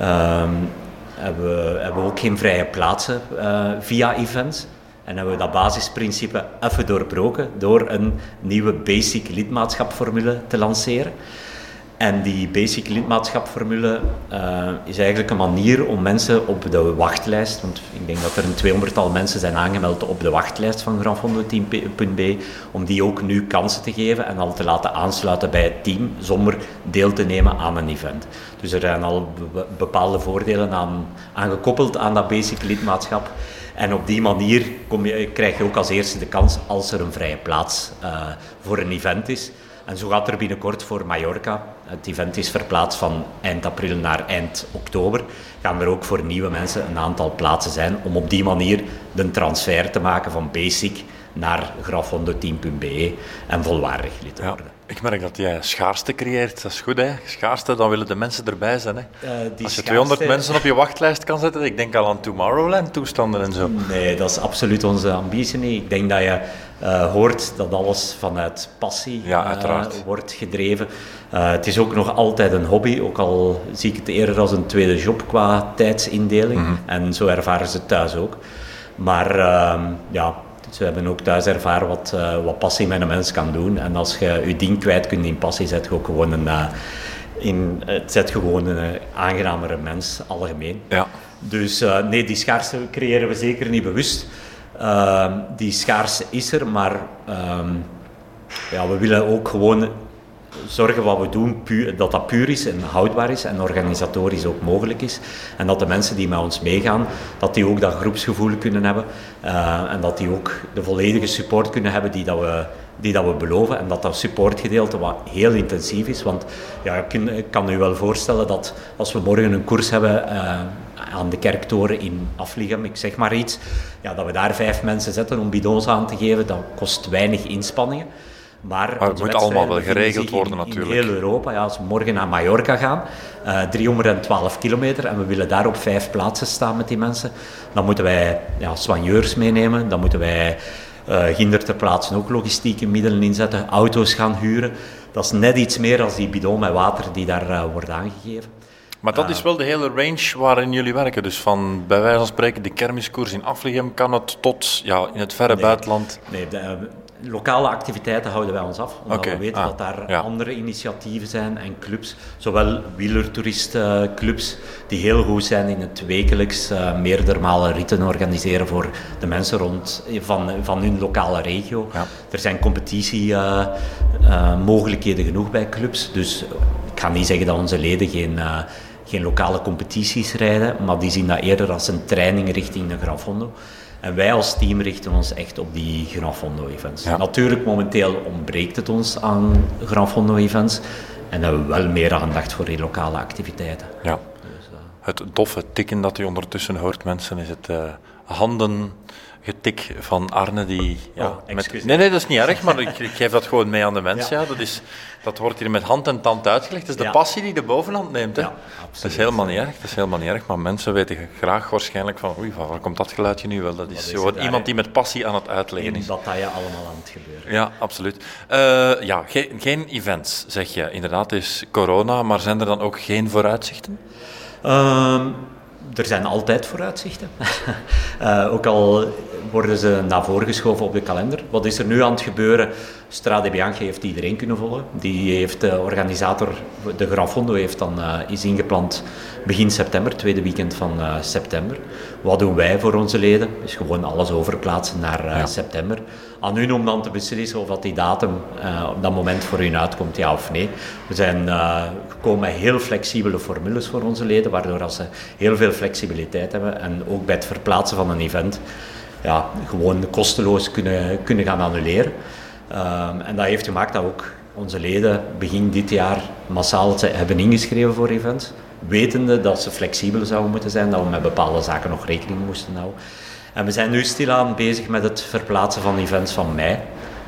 Um, hebben we, hebben we ook geen vrije plaatsen uh, via events. En hebben we dat basisprincipe even doorbroken door een nieuwe basic lidmaatschapformule te lanceren. En die basic lidmaatschapformule uh, is eigenlijk een manier om mensen op de wachtlijst, want ik denk dat er een tweehonderdtal mensen zijn aangemeld op de wachtlijst van grandfondo.be, om die ook nu kansen te geven en al te laten aansluiten bij het team zonder deel te nemen aan een event. Dus er zijn al bepaalde voordelen aan, aan gekoppeld aan dat basic lidmaatschap. En op die manier kom je, krijg je ook als eerste de kans, als er een vrije plaats uh, voor een event is, en zo gaat er binnenkort voor Mallorca, het event is verplaatst van eind april naar eind oktober, gaan er ook voor nieuwe mensen een aantal plaatsen zijn om op die manier de transfer te maken van basic naar grafhondo10.be en volwaardig lid te worden. Ik merk dat jij schaarste creëert. Dat is goed, hè? Schaarste, dan willen de mensen erbij zijn. Hè? Uh, Als je 200 mensen op je wachtlijst kan zetten, ik denk al aan Tomorrowland-toestanden en zo. Nee, dat is absoluut onze ambitie niet. Ik denk dat je uh, hoort dat alles vanuit passie ja, uh, wordt gedreven. het is ook nog altijd een hobby, ook al zie ik het eerder als een tweede job qua tijdsindeling. Mm -hmm. En zo ervaren ze het thuis ook. Maar ehm, ja, ze hebben ook thuis ervaren wat, uh, wat passie met een mens kan doen. En als je je ding kwijt kunt in passie, zet je ook gewoon een, uh, in, het zet gewoon een aangenamere mens, algemeen. Ja. Dus nee, die schaarste creëren we zeker niet bewust. Uh, die schaarste is er, maar uh, ja, we willen ook gewoon zorgen wat we doen, puur, dat dat puur is en houdbaar is en organisatorisch ook mogelijk is. En dat de mensen die met ons meegaan, dat die ook dat groepsgevoel kunnen hebben. Uh, en dat die ook de volledige support kunnen hebben die, dat we, die dat we beloven. En dat dat supportgedeelte wat heel intensief is. Want ja, ik, kan, u wel voorstellen dat als we morgen een koers hebben uh, aan de kerktoren in Afligem, ik zeg maar iets, ja, dat we daar vijf mensen zetten om bidons aan te geven, dat kost weinig inspanningen. Maar, maar het moet allemaal wel geregeld worden natuurlijk. In heel Europa, ja, als we morgen naar Mallorca gaan, uh, 312 kilometer, en we willen daar op vijf plaatsen staan met die mensen, dan moeten wij ja, soigneurs meenemen, dan moeten wij uh, ginder ter plaatse ook logistieke middelen inzetten, auto's gaan huren. Dat is net iets meer dan die bidon met water die daar uh, wordt aangegeven. Maar dat is wel de hele range waarin jullie werken. Dus van bij wijze van spreken de kermiskoers in Afligem kan het tot ja, in het verre nee, buitenland. Nee, de, lokale activiteiten houden wij ons af. Omdat we weten ah, dat daar ja. andere initiatieven zijn en clubs. Zowel wielertoeristenclubs die heel goed zijn in het wekelijks uh, meerdere malen ritten organiseren voor de mensen rond van, van hun lokale regio. Ja. Er zijn competitiemogelijkheden genoeg bij clubs. Dus ik ga niet zeggen dat onze leden geen, uh, geen lokale competities rijden, maar die zien dat eerder als een training richting de Gran Fondo. En wij als team richten ons echt op die Gran Fondo-events. Ja. Natuurlijk, momenteel ontbreekt het ons aan Gran Fondo-events. En hebben we wel meer aandacht voor die lokale activiteiten. Ja. Dus, uh, Het doffe tikken dat u ondertussen hoort, mensen, is het uh, handen getik van Arne die... Ja, Oh, met, nee, nee, dat is niet erg, maar ik, ik geef dat gewoon mee aan de mensen. Ja. Ja. dat, is, dat wordt hier met hand en tand uitgelegd. Dat is de passie die de bovenhand neemt. Hè? Ja, dat is helemaal niet erg, dat is helemaal niet erg. Maar mensen weten graag waarschijnlijk van... Oei, van waar komt dat geluidje nu wel? Dat is, is gewoon iemand die met passie aan het uitleggen is. bataille allemaal aan het gebeuren. Ja, absoluut. Uh, ja, geen, geen events, zeg je. Inderdaad, het is corona, maar zijn er dan ook geen vooruitzichten? Um, er zijn altijd vooruitzichten. uh, ook al worden ze naar voren geschoven op de kalender. Wat is er nu aan het gebeuren? Strade Bianchi heeft iedereen kunnen volgen. Die heeft de organisator, de Gran Fondo, heeft dan, uh, is ingepland begin september, tweede weekend van uh, september. Wat doen wij voor onze leden? Is gewoon alles overplaatsen naar uh, Ja. september. Aan hun om dan te beslissen of dat die datum op dat moment voor hun uitkomt, ja of nee. We zijn gekomen met heel flexibele formules voor onze leden, waardoor als ze heel veel flexibiliteit hebben en ook bij het verplaatsen van een event ja, gewoon kosteloos kunnen, kunnen gaan annuleren. Um, en dat heeft gemaakt dat ook onze leden begin dit jaar massaal hebben ingeschreven voor events, wetende dat ze flexibel zouden moeten zijn, dat we met bepaalde zaken nog rekening moesten houden. En we zijn nu stilaan bezig met het verplaatsen van events van mei.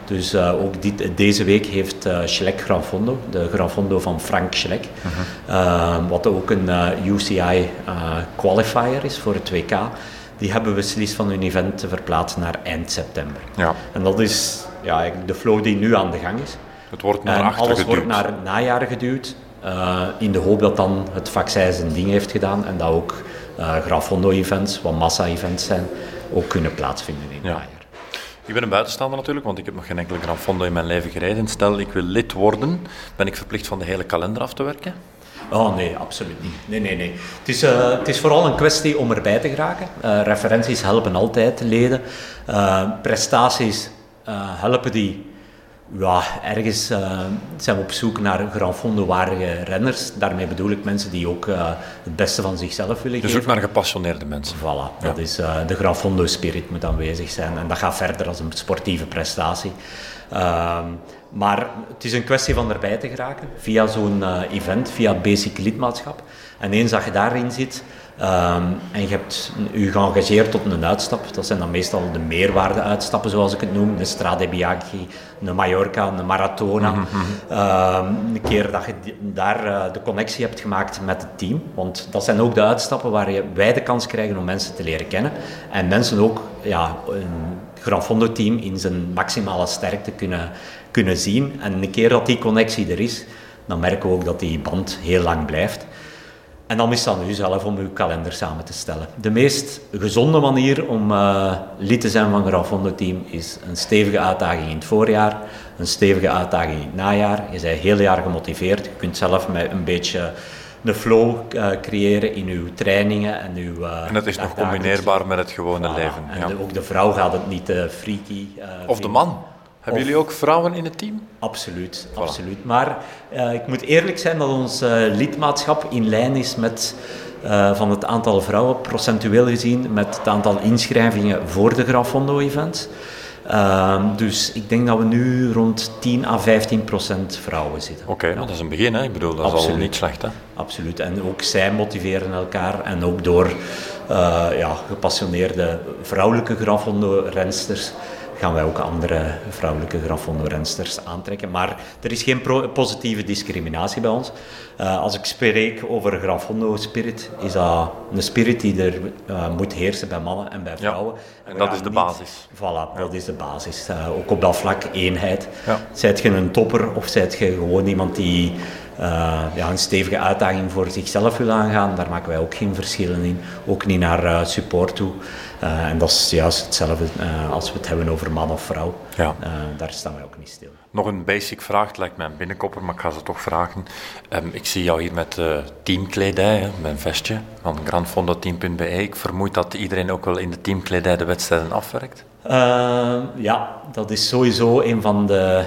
Dus uh, ook dit, deze week heeft uh, Schleck Gran Fondo, de Gran Fondo van Frank Schleck, uh -huh. uh, wat ook een uh, UCI qualifier is voor het WK, die hebben beslist van hun event te verplaatsen naar eind september. Ja. En dat is ja, de flow die nu aan de gang is. Het wordt naar en achter alles geduwd. wordt naar het najaar geduwd, uh, in de hoop dat dan het vaccin zijn ding heeft gedaan en dat ook uh, Grafondo-events, wat massa-events zijn, ook kunnen plaatsvinden in het Ja. najaar. Ik ben een buitenstaander natuurlijk, want ik heb nog geen enkele Gran Fondo in mijn leven gereden. Stel, ik wil lid worden, ben ik verplicht van de hele kalender af te werken? Oh nee, absoluut niet. Nee, nee, nee. Het is, uh, het is vooral een kwestie om erbij te geraken. Referenties helpen altijd leden. Prestaties helpen die ja, ergens uh, zijn we op zoek naar Gran Fondo-waardige renners. Daarmee bedoel ik mensen die ook uh, het beste van zichzelf willen dus geven. ook naar gepassioneerde mensen. Voilà, ja. dat is uh, de Gran Fondo-spirit moet aanwezig zijn. En dat gaat verder als een sportieve prestatie. maar het is een kwestie van erbij te geraken via zo'n eh, event, via basic lidmaatschap. En eens dat je daarin zit, Um, en je hebt je geëngageerd tot een uitstap. Dat zijn dan meestal de meerwaarde-uitstappen, zoals ik het noem. Een Strade Bianchi, een Mallorca, een Maratona. Mm -hmm. um, een keer dat je daar uh, de connectie hebt gemaakt met het team. Want dat zijn ook de uitstappen waar je, wij de kans krijgen om mensen te leren kennen. En mensen ook ja, een Gran Fondo-team in zijn maximale sterkte kunnen, kunnen zien. En een keer dat die connectie er is, dan merken we ook dat die band heel lang blijft. En dan is het aan u zelf om uw kalender samen te stellen. De meest gezonde manier om uh, lid te zijn van het Team is een stevige uitdaging in het voorjaar, een stevige uitdaging in het najaar. Je bent heel jaar gemotiveerd. Je kunt zelf met een beetje de flow uh, creëren in uw trainingen en uw... Uh, en dat is nog combineerbaar met het gewone leven. En ja. ook de vrouw gaat het niet freaky... of de man. Hebben jullie ook vrouwen in het team? Absoluut, absoluut. Maar ik moet eerlijk zijn dat ons lidmaatschap in lijn is met... van het aantal vrouwen, procentueel gezien, met het aantal inschrijvingen voor de Grafondo-event. Ehm, dus ik denk dat we nu rond 10 à 15 procent vrouwen zitten. Oké, okay, dat is een begin. Hè? Ik bedoel, dat is al niet slecht. Hè? Absoluut. En ook zij motiveren elkaar. En ook door ja, gepassioneerde vrouwelijke grafhondo-rensters gaan wij ook andere vrouwelijke grafhondo-rensters aantrekken. Maar er is geen positieve discriminatie bij ons. Uh, als ik spreek over grafhondo-spirit, is dat een spirit die er uh, moet heersen bij mannen en bij vrouwen. Ja, en dat is de niet, basis. Voilà, ja. dat is de basis. Uh, ook op dat vlak eenheid. Ja. Zijt je een topper of zijt je gewoon iemand die uh, ja, een stevige uitdaging voor zichzelf wil aangaan, daar maken wij ook geen verschillen in. Ook niet naar uh, support toe. Uh, en dat is juist hetzelfde als we het hebben over man of vrouw. Ja. daar staan wij ook niet stil. Nog een basic vraag, het lijkt mij een binnenkopper, maar ik ga ze toch vragen. Um, ik zie jou hier met teamkledij, hè, mijn vestje van grandfondoteam.be. Ik vermoed dat iedereen ook wel in de teamkledij de wedstrijden afwerkt. ja, dat is sowieso een van de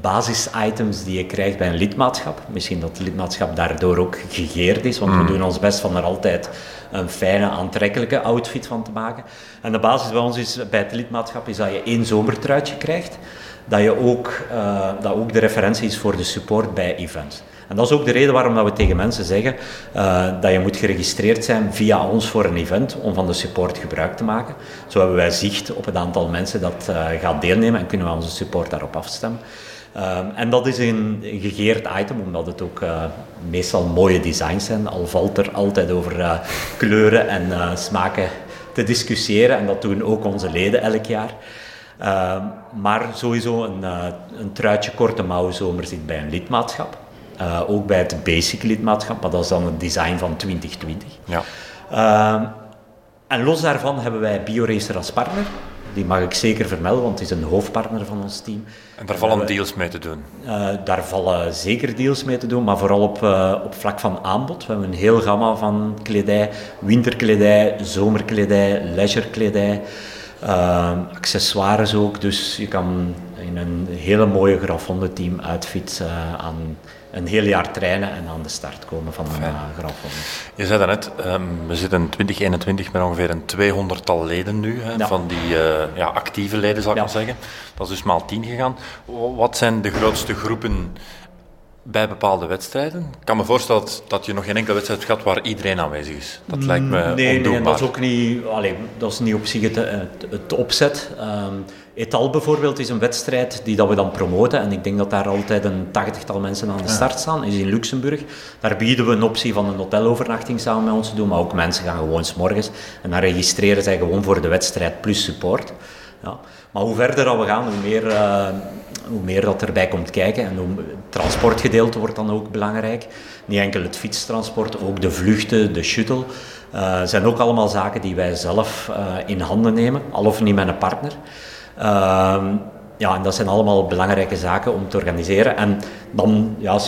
basisitems die je krijgt bij een lidmaatschap. Misschien dat het lidmaatschap daardoor ook gegeerd is, want we mm. doen ons best van er altijd een fijne, aantrekkelijke outfit van te maken. En de basis bij ons is, bij het lidmaatschap is dat je één zomertruitje krijgt, dat, je ook, uh, dat ook de referentie is voor de support bij events. En dat is ook de reden waarom dat we tegen mensen zeggen uh, dat je moet geregistreerd zijn via ons voor een event om van de support gebruik te maken. Zo hebben wij zicht op het aantal mensen dat uh, gaat deelnemen en kunnen we onze support daarop afstemmen. Um, en dat is een, een, gegeerd item, omdat het ook uh, meestal mooie designs zijn. Al valt er altijd over uh, kleuren en uh, smaken te discussiëren. En dat doen ook onze leden elk jaar. Ehm, maar sowieso een, een truitje korte mouwen zomer zit bij een lidmaatschap. ook bij het basic lidmaatschap, maar dat is dan het design van 2020. Ja. Ehm, en los daarvan hebben wij BioRacer als partner die mag ik zeker vermelden, want het is een hoofdpartner van ons team. En daar vallen deals mee te doen? Uh, daar vallen zeker deals mee te doen, maar vooral op, uh, op vlak van aanbod. We hebben een heel gamma van kledij, winterkledij, zomerkledij, leisurekledij, uh, accessoires ook. Dus je kan in een hele mooie Grafonde team outfit aan een heel jaar trainen en aan de start komen van een uh, Je zei daarnet, um, we zitten in 2021 met ongeveer een 200-tal leden nu, hè, van die uh, ja, actieve leden zou ik ja. maar zeggen. Dat is dus maal 10 gegaan. Wat zijn de grootste groepen bij bepaalde wedstrijden. Ik kan me voorstellen dat, je nog geen enkele wedstrijd hebt gehad waar iedereen aanwezig is. Dat lijkt me nee, ondoenbaar. Nee, dat is ook niet, allez, dat is niet op zich het, het, opzet. Um, Etal bijvoorbeeld is een wedstrijd die dat we dan promoten. En ik denk dat daar altijd een tachtigtal mensen aan de start staan. Is in Luxemburg. Daar bieden we een optie van een hotelovernachting samen met ons te doen. Maar ook mensen gaan gewoon s'morgens. En dan registreren zij gewoon voor de wedstrijd plus support. Ja. Maar hoe verder we gaan, hoe meer, uh, hoe meer dat erbij komt kijken. En hoe, het transportgedeelte wordt dan ook belangrijk. Niet enkel het fietstransport, ook de vluchten, de shuttle. Uh, zijn ook allemaal zaken die wij zelf uh, in handen nemen, al of niet met een partner. Ehm, ja, en dat zijn allemaal belangrijke zaken om te organiseren. En dan ja,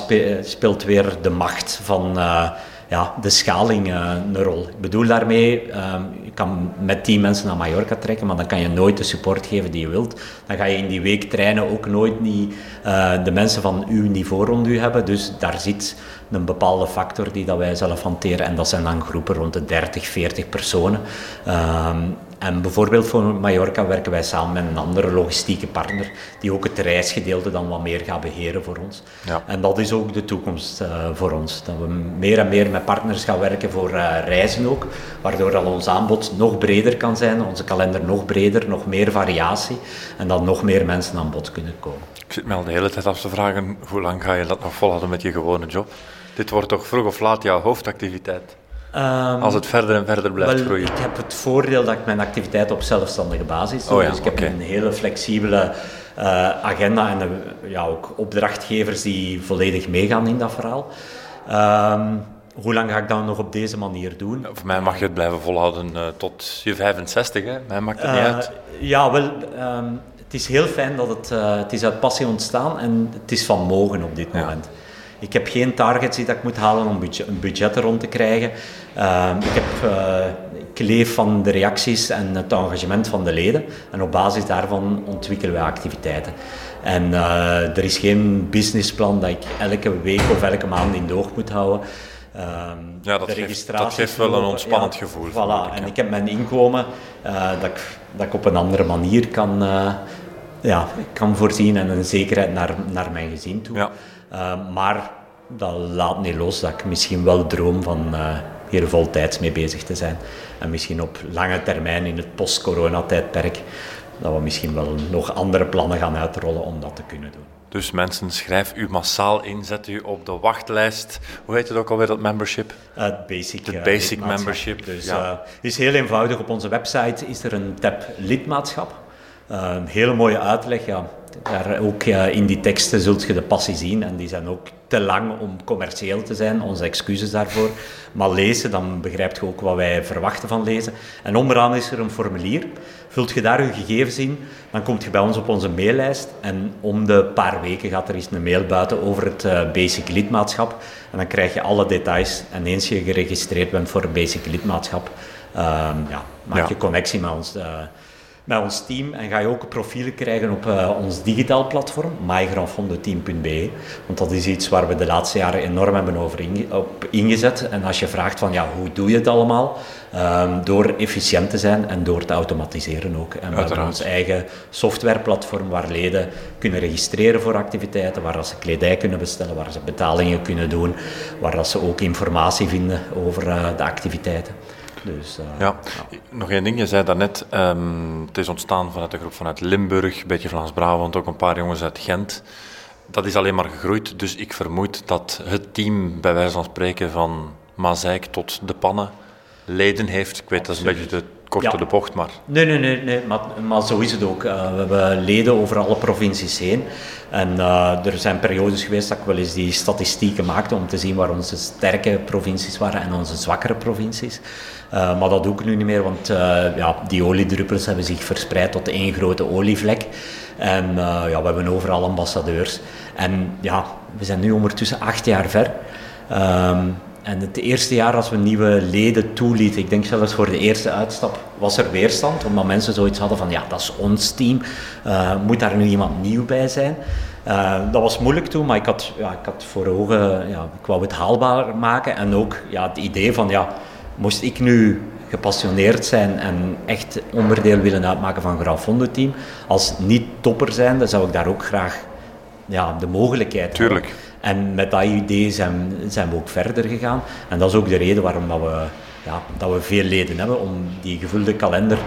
speelt weer de macht van ja, de schaling uh, een rol. Ik bedoel daarmee, um, je kan met tien mensen naar Mallorca trekken, maar dan kan je nooit de support geven die je wilt. Dan ga je in die week trainen ook nooit niet uh, de mensen van uw niveau rond u hebben. Dus daar zit een bepaalde factor die dat wij zelf hanteren. En dat zijn dan groepen rond de 30, 40 personen. Um, en bijvoorbeeld voor Mallorca werken wij samen met een andere logistieke partner die ook het reisgedeelte dan wat meer gaat beheren voor ons. Ja. En dat is ook de toekomst uh, voor ons. Dat we meer en meer met partners gaan werken voor uh, reizen ook, waardoor al ons aanbod nog breder kan zijn, onze kalender nog breder, nog meer variatie en dat nog meer mensen aan bod kunnen komen. Ik zit me al de hele tijd af te vragen, hoe lang ga je dat nog volhouden met je gewone job? Dit wordt toch vroeg of laat jouw hoofdactiviteit? Um, Als het verder en verder blijft wel, groeien. Ik heb het voordeel dat ik mijn activiteit op zelfstandige basis doe. Oh ja, dus ik heb een hele flexibele uh, agenda en uh, ja, ook opdrachtgevers die volledig meegaan in dat verhaal. Um, hoe lang ga ik dat nog op deze manier doen? Voor mij mag je het blijven volhouden uh, tot je 65, hè? Mij maakt het niet uit. Ja, wel, ehm, het is heel fijn dat het, het is uit passie ontstaan en het is van mogen op dit moment. Ik heb geen targets die dat ik moet halen om een budget rond te krijgen. Ehm, ik, heb, uh, ik leef van de reacties en het engagement van de leden. En op basis daarvan ontwikkelen wij activiteiten. En uh, er is geen businessplan dat ik elke week of elke maand in doog moet houden. Um, ja, dat geeft, dat geeft wel een ontspannend ja, gevoel. Voilà. Ik, en ik heb mijn inkomen uh, dat, ik, dat ik op een andere manier kan, ja, kan voorzien en een zekerheid naar, naar mijn gezin toe. Ja. Uh, maar dat laat niet los dat ik misschien wel droom van uh, hier voltijds mee bezig te zijn. En misschien op lange termijn in het post-corona-tijdperk dat we misschien wel nog andere plannen gaan uitrollen om dat te kunnen doen. Dus mensen, schrijf u massaal in, zet u op de wachtlijst. Hoe heet het ook alweer, dat membership? Uh, basic, de basic membership. Dus ja. uh, is heel eenvoudig. Op onze website is er een tab lidmaatschap. Uh, een hele mooie uitleg. Ja. Daar ook in die teksten zult je de passie zien en die zijn ook te lang om commercieel te zijn. Onze excuses daarvoor. Maar lezen, dan begrijp je ook wat wij verwachten van lezen. En onderaan is er een formulier. Vult je daar je gegevens in, dan kom je bij ons op onze maillijst. En om de paar weken gaat er eens een mail buiten over het uh, basic lidmaatschap. En dan krijg je alle details. En eens je geregistreerd bent voor een basic lidmaatschap, uh, ja, maak ja. je connectie met ons. Met ons team en ga je ook profielen krijgen op uh, ons digitaal platform, mygranfondoteam.be. Want dat is iets waar we de laatste jaren enorm hebben over inge op ingezet. En als je vraagt van ja, hoe doe je het allemaal? Um, door efficiënt te zijn en door te automatiseren ook. En we hebben ons eigen softwareplatform waar leden kunnen registreren voor activiteiten, waar ze kledij kunnen bestellen, waar ze betalingen kunnen doen, waar ze ook informatie vinden over uh, de activiteiten. Dus, uh, ja. nog één ding. Je zei daarnet, um, het is ontstaan vanuit de groep vanuit Limburg, een beetje Vlaams-Brabant, ook een paar jongens uit Gent. Dat is alleen maar gegroeid, dus ik vermoed dat het team, bij wijze van spreken, van Mazeik tot de pannen, leden heeft. Ik weet, dat is een beetje de kort door de bocht, maar... Nee, nee, nee, nee maar, maar zo is het ook. Uh, we hebben leden over alle provincies heen. En uh, er zijn periodes geweest dat ik wel eens die statistieken maakte om te zien waar onze sterke provincies waren en onze zwakkere provincies. Uh, maar dat doe ik nu niet meer, want ja, die oliedruppels hebben zich verspreid tot één grote olievlek. En ja, we hebben overal ambassadeurs. En ja, we zijn nu ondertussen acht jaar ver. Ehm, en het eerste jaar als we nieuwe leden toelieten, ik denk zelfs voor de eerste uitstap, was er weerstand. Omdat mensen zoiets hadden van, ja, dat is ons team. Uh, moet daar nu iemand nieuw bij zijn? Uh, dat was moeilijk toen, maar ik had, ja, ik had voor ogen, ja, ik wou het haalbaar maken. En ook ja, het idee van, ja, moest ik nu gepassioneerd zijn en echt onderdeel willen uitmaken van Grafondo team, als niet-topper zijn, dan zou ik daar ook graag ja, de mogelijkheid Tuurlijk. hebben. En met dat idee zijn, zijn we ook verder gegaan. En dat is ook de reden waarom dat we, ja, dat we veel leden hebben, om die gevulde kalender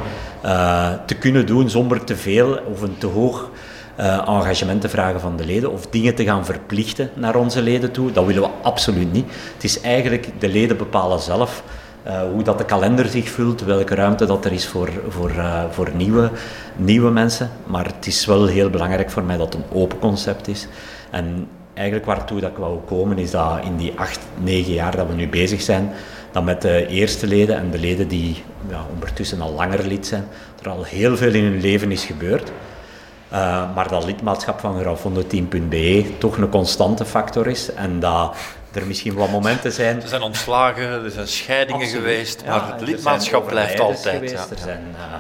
uh, te kunnen doen zonder te veel of een te hoog uh, engagement te vragen van de leden of dingen te gaan verplichten naar onze leden toe. Dat willen we absoluut niet. Het is eigenlijk, de leden bepalen zelf uh, hoe dat de kalender zich vult, welke ruimte dat er is voor, voor, voor nieuwe, nieuwe mensen. Maar het is wel heel belangrijk voor mij dat het een open concept is. En eigenlijk waartoe dat ik wou komen is dat in die acht, negen jaar dat we nu bezig zijn, dat met de eerste leden en de leden die ja, ondertussen al langer lid zijn, er al heel veel in hun leven is gebeurd. Uh, maar dat lidmaatschap van graffondoteam.be toch een constante factor is en dat er misschien wat momenten zijn... Er zijn ontslagen, er zijn scheidingen Absoluut. geweest, maar ja, het lidmaatschap blijft altijd. Geweest, ja. Er zijn uh,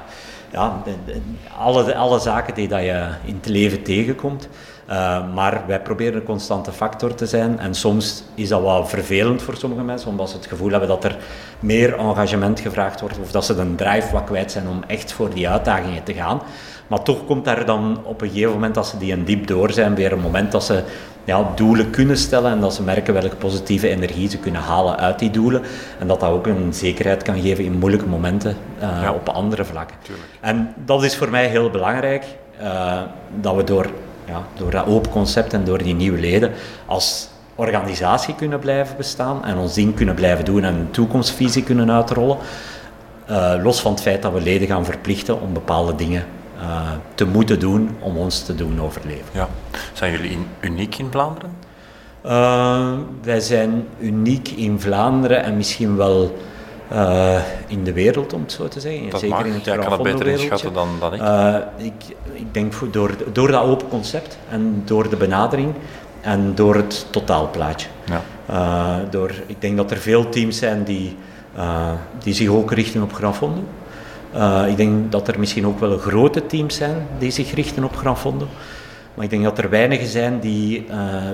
ja, de, alle, alle zaken die dat je in het leven tegenkomt. Uh, maar wij proberen een constante factor te zijn. En soms is dat wel vervelend voor sommige mensen, omdat ze het gevoel hebben dat er meer engagement gevraagd wordt, of dat ze de drive wat kwijt zijn om echt voor die uitdagingen te gaan. Maar toch komt daar dan op een gegeven moment, als ze die een diep door zijn, weer een moment dat ze ja, doelen kunnen stellen en dat ze merken welke positieve energie ze kunnen halen uit die doelen. En dat dat ook een zekerheid kan geven in moeilijke momenten uh, ja. op andere vlakken. Tuurlijk. En dat is voor mij heel belangrijk, uh, dat we door ja, door dat open concept en door die nieuwe leden als organisatie kunnen blijven bestaan en ons ding kunnen blijven doen en een toekomstvisie kunnen uitrollen. Uh, los van het feit dat we leden gaan verplichten om bepaalde dingen uh, te moeten doen om ons te doen overleven. Ja. Zijn jullie in, uniek in Vlaanderen? Uh, wij zijn uniek in Vlaanderen en misschien wel uh, in de wereld, om het zo te zeggen. Dat Zeker mag. in het Jij kan het beter inschatten dan, dan ik. Uh, ik. Ik denk voor, door, door dat open concept en door de benadering en door het totaalplaatje. Ja. door, ik denk dat er veel teams zijn die, die zich ook richten op Grafondo. ik denk dat er misschien ook wel grote teams zijn die zich richten op Grafondo. Maar ik denk dat er weinigen zijn die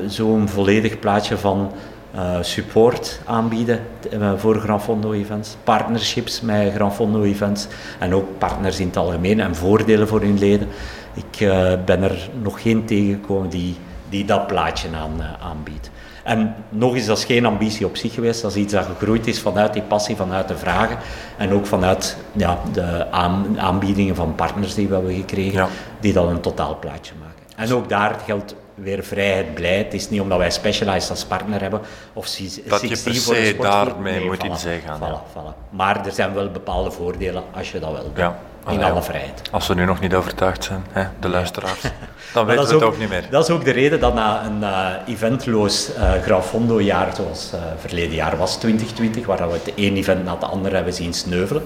zo'n volledig plaatje van uh, support aanbieden uh, voor Gran Fondo events, partnerships met Gran Fondo events en ook partners in het algemeen en voordelen voor hun leden. Ik ben er nog geen tegengekomen die, die dat plaatje aan, aanbiedt. En nog eens, dat is geen ambitie op zich geweest, dat is iets dat gegroeid is vanuit die passie, vanuit de vragen en ook vanuit ja, de aan, aanbiedingen van partners die we hebben gekregen, ja. die dan een totaalplaatje maken. En ook daar geldt weer vrijheid, blijheid. Het is niet omdat wij Specialized als partner hebben of dat je per se daarmee moet in zee gaan. Voilà, voilà. Maar er zijn wel bepaalde voordelen als je dat wil doen. Ja. In alle vrijheid. Als we nu nog niet overtuigd zijn, hè, de luisteraars, dan weten we het ook, niet meer. Dat is ook de reden dat na een uh, eventloos uh, Grafondo-jaar, zoals uh, verleden jaar was, 2020, waar we het één event na het andere hebben zien sneuvelen,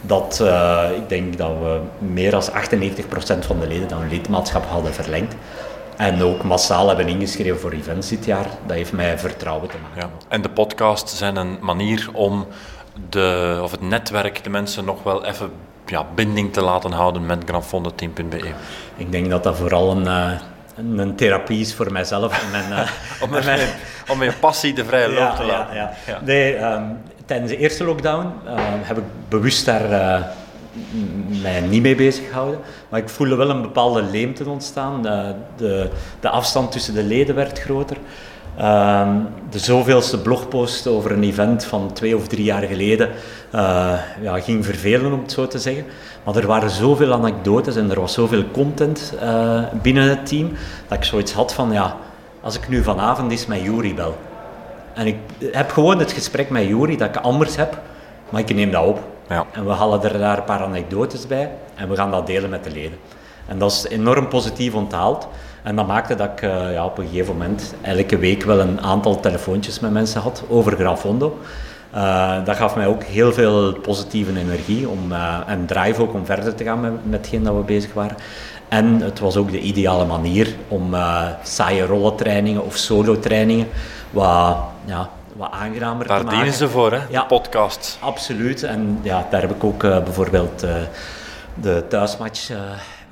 dat uh, ik denk dat we meer dan 98% van de leden dan lidmaatschap hadden verlengd. En ook massaal hebben ingeschreven voor events dit jaar. Dat heeft mij vertrouwen te maken. Ja. En de podcasts zijn een manier om de, of het netwerk, de mensen nog wel even ja, binding te laten houden met grandfondoteam.be. Ik denk dat dat vooral een, uh, een, therapie is voor mijzelf. En mijn, uh, om, mijn, om passie de vrije loop ja, te laten. Ja, ja. Nee, um, tijdens de eerste lockdown uh, heb ik bewust daar uh, mij niet mee bezig gehouden. Maar ik voelde wel een bepaalde leemte ontstaan. De, de, de afstand tussen de leden werd groter. Uh, de zoveelste blogpost over een event van twee of drie jaar geleden uh, ja, ging vervelen, om het zo te zeggen. Maar er waren zoveel anekdotes en er was zoveel content uh, binnen het team, dat ik zoiets had van, ja, als ik nu vanavond eens met Jury bel, en ik heb gewoon het gesprek met Juri dat ik anders heb, maar ik neem dat op. Ja. En we halen er daar een paar anekdotes bij en we gaan dat delen met de leden. En dat is enorm positief onthaald. En dat maakte dat ik uh, ja, op een gegeven moment elke week wel een aantal telefoontjes met mensen had over Grafondo. Uh, dat gaf mij ook heel veel positieve energie om, uh, en drive ook om verder te gaan met, met hetgeen dat we bezig waren. En het was ook de ideale manier om saaie rollentrainingen of solo-trainingen wat, ja, wat aangenamer Daar te maken. dienen ze voor, hè? Ja, de podcast. Absoluut. En ja, daar heb ik ook uh, bijvoorbeeld uh, de thuismatch uh,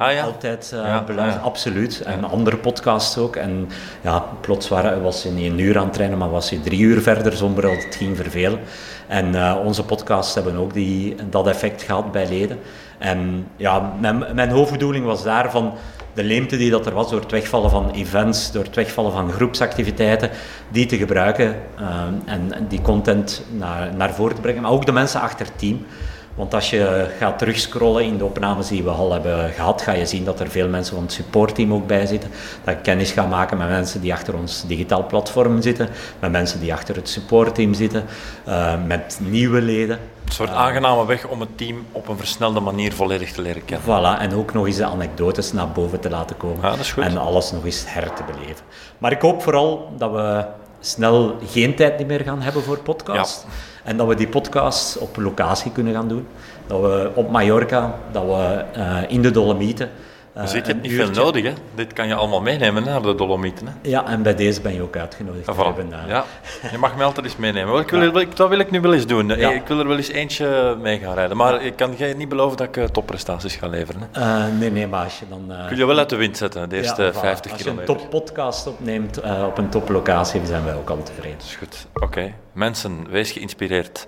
ah, ja. altijd ja, beluisterd. Absoluut. En andere podcasts ook. En ja, plots waren, was je niet een uur aan het trainen, maar was je drie uur verder zonder dat het ging vervelen. En onze podcasts hebben ook die, dat effect gehad bij leden. En ja, mijn, mijn hoofdbedoeling was daarvan de leemte die dat er was door het wegvallen van events, door het wegvallen van groepsactiviteiten, die te gebruiken uh, en, en, die content naar, naar voren te brengen. Maar ook de mensen achter het team. Want als je gaat terugscrollen in de opnames die we al hebben gehad, ga je zien dat er veel mensen van het supportteam ook bij zitten. Dat ik kennis ga maken met mensen die achter ons digitaal platform zitten, met mensen die achter het supportteam zitten, uh, met nieuwe leden. Een soort aangename weg om het team op een versnelde manier volledig te leren kennen. Voilà, en ook nog eens de anekdotes naar boven te laten komen. Ja, dat is goed. En alles nog eens her te beleven. Maar ik hoop vooral dat we snel geen tijd meer gaan hebben voor podcasts. Ja. En dat we die podcasts op locatie kunnen gaan doen. Dat we op Mallorca, dat we uh, in de Dolomieten dus je hebt niet veel nodig, hè? Dit kan je allemaal meenemen naar de Dolomieten. Hè? Ja, en bij deze ben je ook uitgenodigd. Ah, voilà. Ja, je mag me altijd eens meenemen. Ik wil, ja. dat wil ik nu wel eens doen. Ja. Ik wil er wel eens eentje mee gaan rijden. Maar ik kan je niet beloven dat ik uh, topprestaties ga leveren. Hè? Uh, nee, nee, maar als je dan... Kun je wel uit de wind zetten, de eerste ja, 50 kilometer. Als je een toppodcast opneemt op een toplocatie, zijn wij ook al tevreden. Dat is goed. Oké. Okay. Mensen, wees geïnspireerd.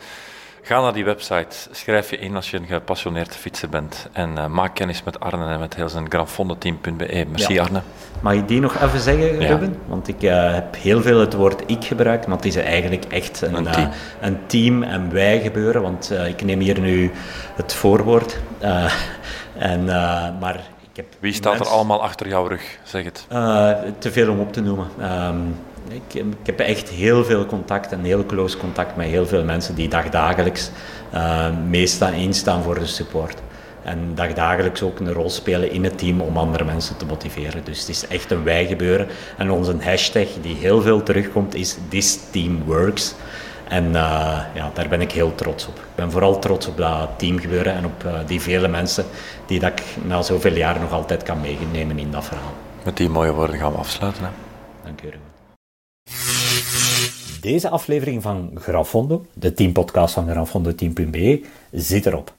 Ga naar die website, schrijf je in als je een gepassioneerde fietser bent en uh, maak kennis met Arne en met heel zijn grandfondeteam.be. Merci ja. Arne. Mag ik die nog even zeggen, ja. Ruben? Want ik uh, heb heel veel het woord ik gebruikt, maar het is eigenlijk echt een, een, team. Uh, een team. en wij gebeuren, want ik neem hier nu het voorwoord. en, maar ik heb Wie staat er allemaal achter jouw rug? Zeg het. te veel om op te noemen. Um, ik, heb echt heel veel contact en heel close contact met heel veel mensen die dagdagelijks uh, meestaan instaan voor de support. En dat ik dagelijks ook een rol spelen in het team om andere mensen te motiveren. Dus het is echt een wij gebeuren. En onze hashtag die heel veel terugkomt is This Team Works. En uh, ja, daar ben ik heel trots op. Ik ben vooral trots op dat teamgebeuren en op uh, die vele mensen die dat ik na zoveel jaar nog altijd kan meenemen in dat verhaal. Met die mooie woorden gaan we afsluiten. Deze aflevering van Grafondo, de teampodcast van grafondo-team.be, zit erop.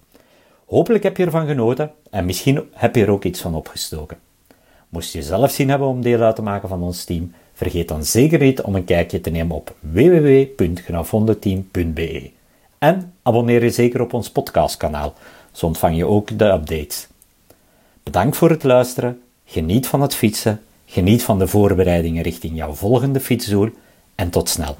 Hopelijk heb je ervan genoten en misschien heb je er ook iets van opgestoken. Moest je zelf zin hebben om deel uit te maken van ons team, vergeet dan zeker niet om een kijkje te nemen op www.grafondoteam.be. En abonneer je zeker op ons podcastkanaal, zo ontvang je ook de updates. Bedankt voor het luisteren, geniet van het fietsen, Geniet van de voorbereidingen richting jouw volgende fietsdoel en tot snel.